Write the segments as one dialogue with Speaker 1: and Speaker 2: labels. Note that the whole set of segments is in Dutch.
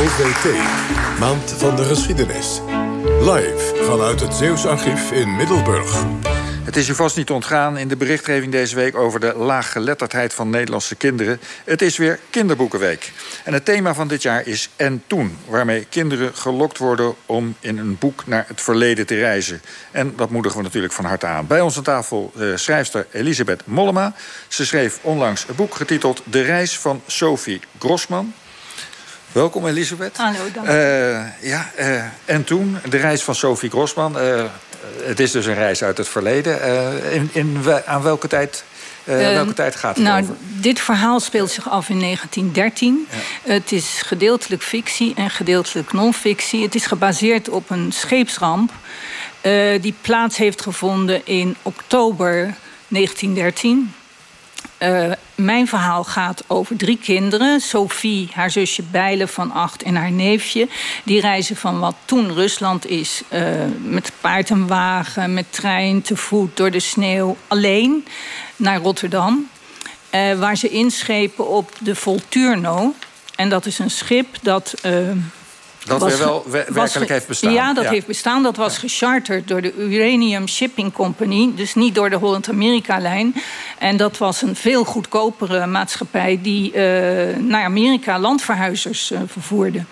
Speaker 1: OVT, Maand van de Geschiedenis. Live vanuit het Zeeuws Archief in Middelburg.
Speaker 2: Het is u vast niet ontgaan in de berichtgeving deze week over de laaggeletterdheid van Nederlandse kinderen. Het is weer Kinderboekenweek. En het thema van dit jaar is En Toen, waarmee kinderen gelokt worden om in een boek naar het verleden te reizen. En dat moedigen we natuurlijk van harte aan. Bij ons aan tafel uh, schrijfster Elisabeth Mollema. Ze schreef onlangs een boek getiteld De reis van Sophie Grossman. Welkom Elisabeth.
Speaker 3: Hallo, dank
Speaker 2: uh, ja, uh, en toen, de reis van Sophie Grossman. Uh, het is dus een reis uit het verleden. in, in, aan welke tijd, welke tijd gaat het
Speaker 3: nou,
Speaker 2: over?
Speaker 3: Dit verhaal speelt zich af in 1913. Ja. Het is gedeeltelijk fictie en gedeeltelijk non-fictie. Het is gebaseerd op een scheepsramp... die plaats heeft gevonden in oktober 1913... Uh, mijn verhaal gaat over drie kinderen. Sophie, haar zusje Bijle van acht en haar neefje. Die reizen van wat toen Rusland is. Uh, met paard en wagen, met trein, te voet, door de sneeuw. Alleen naar Rotterdam. Uh, waar ze inschepen op de Volturno. En dat is een schip dat
Speaker 2: dat was, weer wel werkelijk heeft bestaan.
Speaker 3: Ja, dat heeft bestaan. Dat was gecharterd door de Uranium Shipping Company. Dus niet door de Holland-Amerika-lijn. En dat was een veel goedkopere maatschappij... die uh, naar Amerika landverhuizers uh, vervoerde.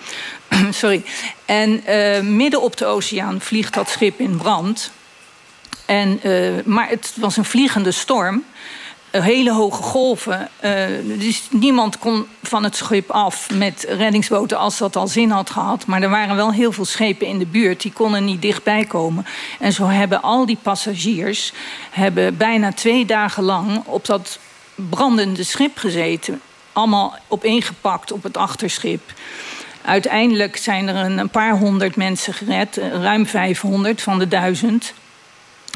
Speaker 3: Sorry. En uh, midden op de oceaan vliegt dat schip in brand. En, maar het was een vliegende storm hele hoge golven. Uh, dus niemand kon van het schip af met reddingsboten als dat al zin had gehad. Maar er waren wel heel veel schepen in de buurt, die konden niet dichtbij komen. En zo hebben al die passagiers hebben bijna twee dagen lang op dat brandende schip gezeten. Allemaal opeengepakt op het achterschip. Uiteindelijk zijn er een paar honderd mensen gered, ruim 500 van de duizend.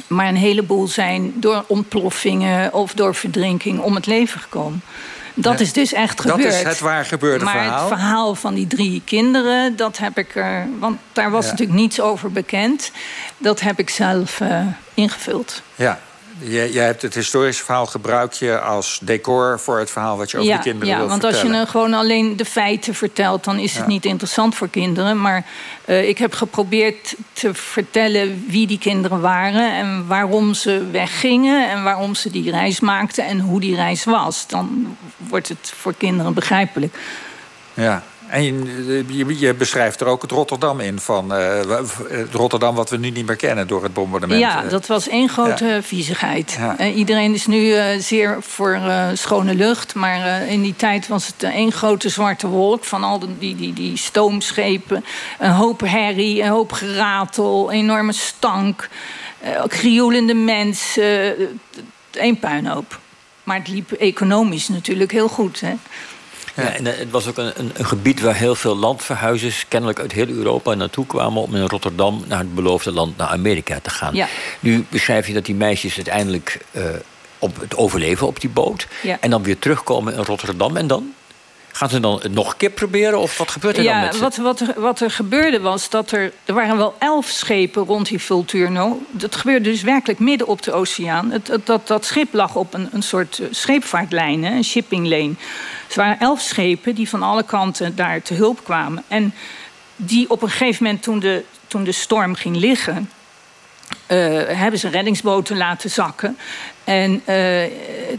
Speaker 3: Maar een heleboel zijn door ontploffingen of door verdrinking om het leven gekomen. Dat is dus echt gebeurd. Dat
Speaker 2: is het waar gebeurde
Speaker 3: maar
Speaker 2: verhaal.
Speaker 3: Maar het verhaal van die drie kinderen, dat heb ik er... Want daar was natuurlijk niets over bekend. Dat heb ik zelf uh, ingevuld.
Speaker 2: Ja, je, jij hebt het historische verhaal gebruik je als decor voor het verhaal wat je over
Speaker 3: ja,
Speaker 2: de kinderen
Speaker 3: ja,
Speaker 2: wil
Speaker 3: want
Speaker 2: vertellen.
Speaker 3: als je gewoon alleen de feiten vertelt, dan is het niet interessant voor kinderen. Maar uh, ik heb geprobeerd te vertellen wie die kinderen waren en waarom ze weggingen en waarom ze die reis maakten en hoe die reis was. Dan wordt het voor kinderen begrijpelijk.
Speaker 2: Ja, en je, je, beschrijft er ook het Rotterdam in van uh, het Rotterdam wat we nu niet meer kennen door het bombardement.
Speaker 3: Ja, dat was één grote ja. viezigheid. Ja. Uh, iedereen is nu uh, zeer voor schone lucht, maar in die tijd was het één grote zwarte wolk van al die, die, die, die stoomschepen, een hoop herrie, een hoop geratel, enorme stank, krioelende mensen, één puinhoop. Maar het liep economisch natuurlijk heel goed. Hè?
Speaker 4: Ja, en het was ook een, een, gebied waar heel veel landverhuizers, kennelijk uit heel Europa, naartoe kwamen om in Rotterdam naar het beloofde land, naar Amerika te gaan.
Speaker 3: Ja.
Speaker 4: Nu beschrijf je dat die meisjes uiteindelijk uh, op het overleven op die boot.
Speaker 3: Ja.
Speaker 4: En dan weer terugkomen in Rotterdam. En dan? Gaan ze dan het nog een keer proberen? Of wat gebeurt er
Speaker 3: ja,
Speaker 4: dan met
Speaker 3: wat, wat, er, wat er gebeurde was dat er... Er waren wel elf schepen rond die Vulturno. Dat gebeurde dus werkelijk midden op de oceaan. Het, het, dat, dat schip lag op een, een soort scheepvaartlijn, een shipping lane. Er waren elf schepen die van alle kanten daar te hulp kwamen. En die op een gegeven moment, toen de, toen de storm ging liggen... Uh, hebben ze reddingsboten laten zakken. En uh,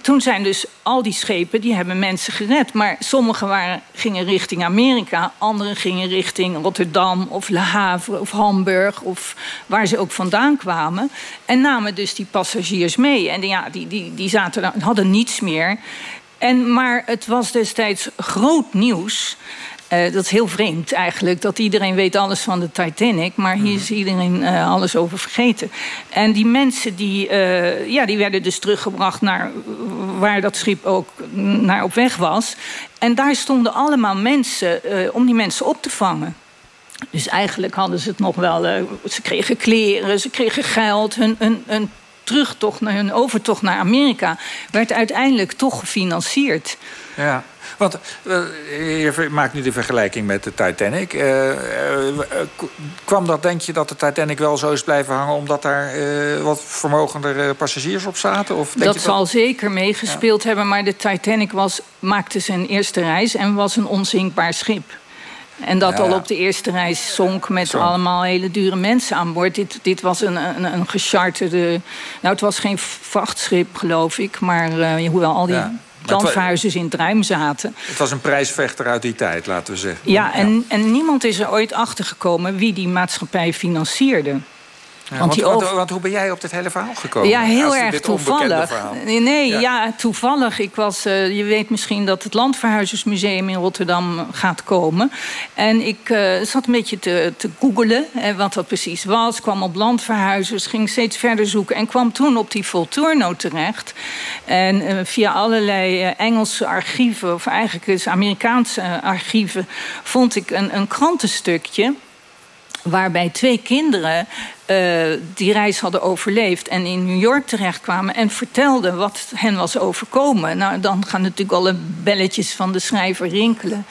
Speaker 3: toen zijn dus al die schepen, die hebben mensen gered. Maar sommige waren, gingen richting Amerika, andere gingen richting Rotterdam of Le Havre of Hamburg of waar ze ook vandaan kwamen. En namen dus die passagiers mee. En ja, die, die, die zaten, hadden niets meer. En, maar het was destijds groot nieuws. Uh, dat is heel vreemd eigenlijk, dat iedereen weet alles van de Titanic... maar hier is iedereen uh, alles over vergeten. En die mensen die, uh, ja, die werden dus teruggebracht naar waar dat schip ook naar op weg was. En daar stonden allemaal mensen om die mensen op te vangen. Dus eigenlijk hadden ze het nog wel... ze kregen kleren, ze kregen geld, hun, hun, hun terugtocht, naar hun overtocht naar Amerika... werd uiteindelijk toch gefinancierd.
Speaker 2: Ja. Want uh, je maakt nu de vergelijking met de Titanic. Uh, uh, kwam dat, denk je, dat de Titanic wel zo is blijven hangen... omdat daar wat vermogendere passagiers op zaten? Of denk
Speaker 3: dat
Speaker 2: je
Speaker 3: zal dat... zeker meegespeeld ja. hebben. Maar de Titanic was, maakte zijn eerste reis en was een onzinkbaar schip. En dat
Speaker 2: Ja.
Speaker 3: al op de eerste reis zonk met
Speaker 2: Zo.
Speaker 3: allemaal hele dure mensen aan boord. Dit, dit was een, een, een gecharterde... Nou, het was geen vrachtschip, geloof ik. Maar eh, hoewel al die
Speaker 2: Ja.
Speaker 3: Landverhuizers in het ruim zaten.
Speaker 2: Het was een prijsvechter uit die tijd, laten we zeggen.
Speaker 3: Ja, en, en niemand is er ooit achter gekomen wie die maatschappij financierde.
Speaker 2: Ja,
Speaker 3: want
Speaker 2: want, hoe ben jij op dit hele verhaal gekomen?
Speaker 3: Ja, heel erg toevallig.
Speaker 2: verhaal.
Speaker 3: Nee,
Speaker 2: Ja.
Speaker 3: ja. toevallig. Ik was, eh, je weet misschien dat het Landverhuizersmuseum in Rotterdam gaat komen. En ik eh, zat een beetje te, te googelen eh, wat dat precies was. Kwam op landverhuizers, ging steeds verder zoeken... en kwam toen op die Volturno terecht. En eh, via allerlei eh, Engelse archieven... of eigenlijk dus Amerikaanse eh, archieven... vond ik een, een krantenstukje waarbij twee kinderen eh, die reis hadden overleefd en in New York terechtkwamen en vertelden wat hen was overkomen. Nou, dan gaan natuurlijk alle belletjes van de schrijver rinkelen.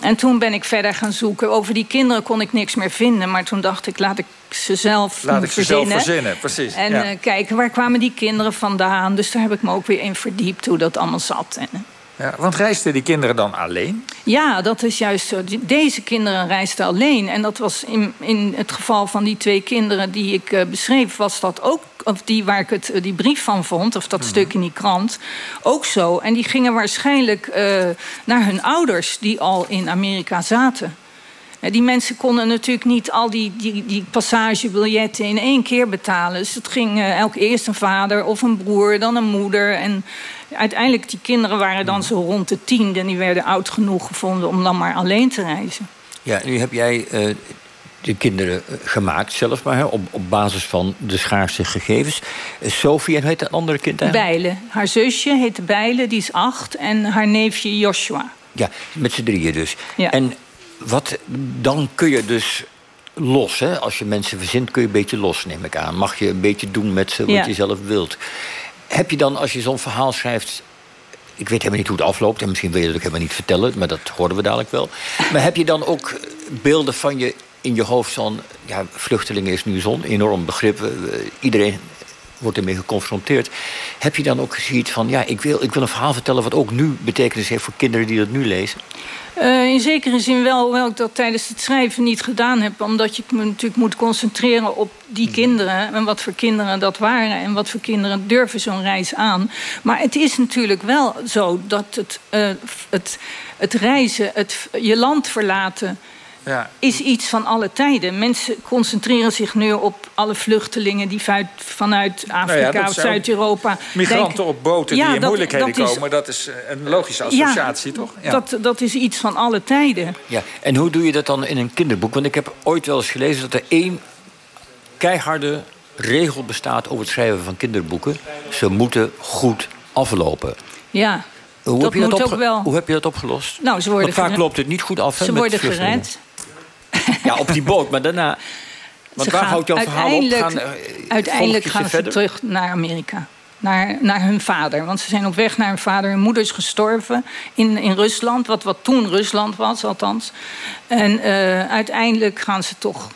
Speaker 3: En toen ben ik verder gaan zoeken. Over die kinderen kon ik niks meer vinden. Maar toen dacht ik, laat ik ze zelf
Speaker 2: Laat ik ze zelf
Speaker 3: verzinnen.
Speaker 2: precies.
Speaker 3: En
Speaker 2: ja.
Speaker 3: eh, kijken, waar kwamen die kinderen vandaan? Dus daar heb ik me ook weer in verdiept hoe dat allemaal zat. En, eh,
Speaker 2: Ja, want reisden die kinderen dan alleen?
Speaker 3: ja, dat is juist zo. Deze kinderen reisden alleen. En dat was in, in het geval van die twee kinderen die ik eh, beschreef, was dat ook, of die waar ik het, eh, die brief van vond, of dat stuk in die krant, ook zo. En die gingen waarschijnlijk eh, naar hun ouders, die al in Amerika zaten. Die mensen konden natuurlijk niet al die, die, die passagebiljetten in één keer betalen. Dus het ging elk eerst een vader of een broer, dan een moeder. En uiteindelijk, die kinderen waren dan zo rond de tien... en die werden oud genoeg gevonden om dan maar alleen te reizen.
Speaker 4: Ja, nu heb jij eh, de kinderen eh, gemaakt zelf maar, hè, op, op basis van de schaarse gegevens. Eh, Sophie, en hoe heet dat andere kind eigenlijk?
Speaker 3: Bijlen. Haar zusje heette Bijlen, die is acht. En haar neefje Joshua.
Speaker 4: Ja, met z'n drieën dus.
Speaker 3: Ja.
Speaker 4: En wat, dan kun je dus los, hè? als je mensen verzint, kun je een beetje los, neem ik aan. Mag je een beetje doen met ze wat
Speaker 3: Ja.
Speaker 4: je zelf wilt. Heb je dan, als je zo'n verhaal schrijft... Ik weet helemaal niet hoe het afloopt en misschien wil je het ook helemaal niet vertellen... maar dat horen we dadelijk wel. Maar heb je dan ook beelden van je in je hoofd van... ja, vluchtelingen is nu zo'n enorm begrip. eh, Iedereen wordt ermee geconfronteerd. Heb je dan ook zoiets van... ja, ik wil, ik wil een verhaal vertellen wat ook nu betekenis heeft... voor kinderen die dat nu lezen?
Speaker 3: Eh, in zekere zin wel, hoewel ik dat tijdens het schrijven niet gedaan heb. Omdat je me natuurlijk moet concentreren op die kinderen. En wat voor kinderen dat waren. En wat voor kinderen durven zo'n reis aan. Maar het is natuurlijk wel zo dat het, eh, het, het reizen, het je land verlaten
Speaker 2: Ja.
Speaker 3: is iets van alle tijden. Mensen concentreren zich nu op alle vluchtelingen die vanuit, Afrika
Speaker 2: Nou dat
Speaker 3: of Zuid-Europa.
Speaker 2: Migranten
Speaker 3: denken-
Speaker 2: op boten
Speaker 3: Ja,
Speaker 2: die in
Speaker 3: dat-
Speaker 2: moeilijkheden
Speaker 3: dat is-
Speaker 2: komen, dat is eh, een logische associatie, toch? Ja.
Speaker 3: Dat, dat is iets van alle tijden.
Speaker 4: Ja, en hoe doe je dat dan in een kinderboek? Want ik heb ooit wel eens gelezen dat er één keiharde regel bestaat over het schrijven van kinderboeken. Ze moeten goed aflopen.
Speaker 3: Ja,
Speaker 4: Hoe,
Speaker 3: dat
Speaker 4: heb, je dat
Speaker 3: moet ook wel.
Speaker 4: hoe heb je dat opgelost?
Speaker 3: Nou, ze worden
Speaker 4: Want vaak
Speaker 3: gered.
Speaker 4: loopt het niet goed af.
Speaker 3: Ze
Speaker 4: met
Speaker 3: worden
Speaker 4: vluchtelingen.
Speaker 3: gered.
Speaker 4: Ja, op die boot, maar daarna. Want
Speaker 3: Ze
Speaker 4: waar houdt jouw verhaal op?
Speaker 3: uiteindelijk-
Speaker 4: Gaan, eh,
Speaker 3: Uiteindelijk
Speaker 4: je
Speaker 3: gaan ze
Speaker 4: verder?
Speaker 3: terug naar Amerika. Naar, naar hun vader. Want ze zijn op weg naar hun vader. Hun moeder is gestorven in, in Rusland. Wat, wat toen Rusland was, althans. En eh, uiteindelijk gaan ze toch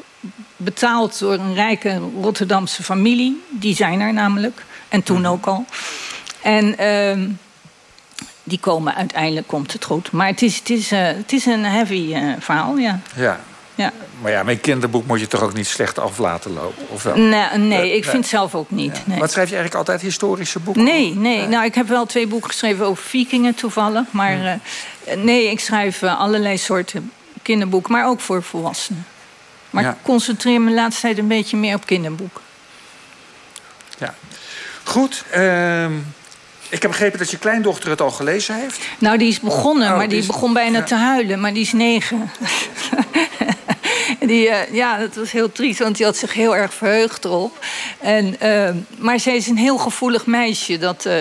Speaker 3: betaald door een rijke Rotterdamse familie. Die zijn er namelijk. En toen
Speaker 4: Mhm.
Speaker 3: ook al. En ehm, die komen uiteindelijk, komt het goed. Maar het is, het is, eh, het is een heavy eh, verhaal, ja.
Speaker 2: Ja.
Speaker 3: Ja.
Speaker 2: Maar ja, met kinderboek moet je toch ook niet slecht af laten lopen, of wel?
Speaker 3: Nee, nee, ik
Speaker 2: nee.
Speaker 3: vind zelf ook niet. Nee.
Speaker 2: Wat schrijf je eigenlijk altijd historische boeken?
Speaker 3: Nee, nee. Nou, ik heb wel twee boeken geschreven over vikingen toevallig. Maar eh, nee, ik schrijf eh, allerlei soorten kinderboeken. Maar ook voor volwassenen. Maar
Speaker 2: Ja.
Speaker 3: ik concentreer me de laatste tijd een beetje meer op kinderboeken.
Speaker 2: Ja. Goed. ehm, ik heb begrepen dat je kleindochter het al gelezen heeft.
Speaker 3: Nou, die is begonnen,
Speaker 2: Oh,
Speaker 3: maar die,
Speaker 2: die is-
Speaker 3: begon bijna
Speaker 2: ja.
Speaker 3: te huilen. Maar die is negen. die, eh, ja, dat was heel triest, want die had zich heel erg verheugd erop. En, eh, maar zij is een heel gevoelig meisje dat, eh,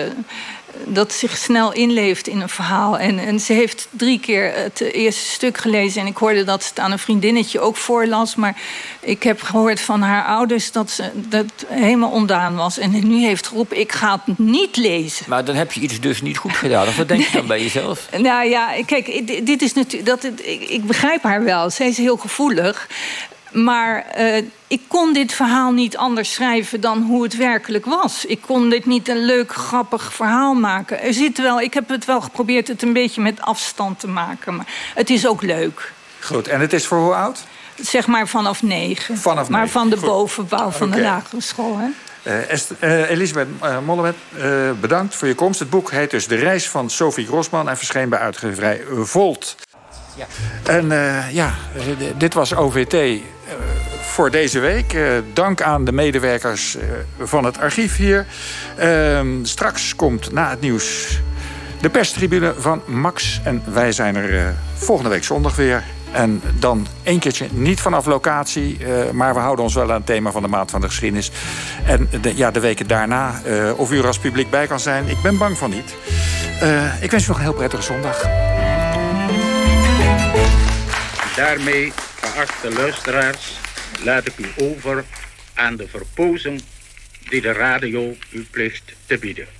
Speaker 3: dat zich snel inleeft in een verhaal. En, en ze heeft drie keer het eerste stuk gelezen. En ik hoorde dat ze het aan een vriendinnetje ook voorlas. Maar ik heb gehoord van haar ouders dat ze dat helemaal ondaan was. En nu heeft geroepen, ik ga het niet lezen.
Speaker 4: Maar dan heb je iets dus niet goed gedaan. Of wat denk je dan bij jezelf?
Speaker 3: Nou ja, kijk, dit- is natuurlijk. Ik, ik begrijp haar wel. Zij is heel gevoelig. Maar eh, ik kon dit verhaal niet anders schrijven dan hoe het werkelijk was. Ik kon dit niet een leuk, grappig verhaal maken. Er zit wel, ik heb het wel geprobeerd het een beetje met afstand te maken. Maar het is ook leuk.
Speaker 2: Goed, en het is voor hoe oud?
Speaker 3: Zeg maar vanaf negen.
Speaker 2: Vanaf
Speaker 3: maar
Speaker 2: negen.
Speaker 3: van de
Speaker 2: Goed.
Speaker 3: bovenbouw van de lagere school. Hè?
Speaker 2: Eh, Est- eh, Elisabeth uh, Mollewet, bedankt voor je komst. Het boek heet dus De Reis van Sophie Grossman... en verscheen bij uitgeverij Volt. En eh, ja, dit was OVT eh, voor deze week. Eh, dank aan de medewerkers van het archief hier. Ehm, straks komt na het nieuws de perstribune van Max. En wij zijn er volgende week zondag weer. En dan één keertje niet vanaf locatie, maar we houden ons wel aan het thema van de Maand van de Geschiedenis. En de, ja, de weken daarna, of u er als publiek bij kan zijn, ik ben bang van niet. Ik wens u nog een heel prettige zondag.
Speaker 5: Daarmee, geachte luisteraars, laat ik u over aan de verpozen die de radio u plicht te bieden.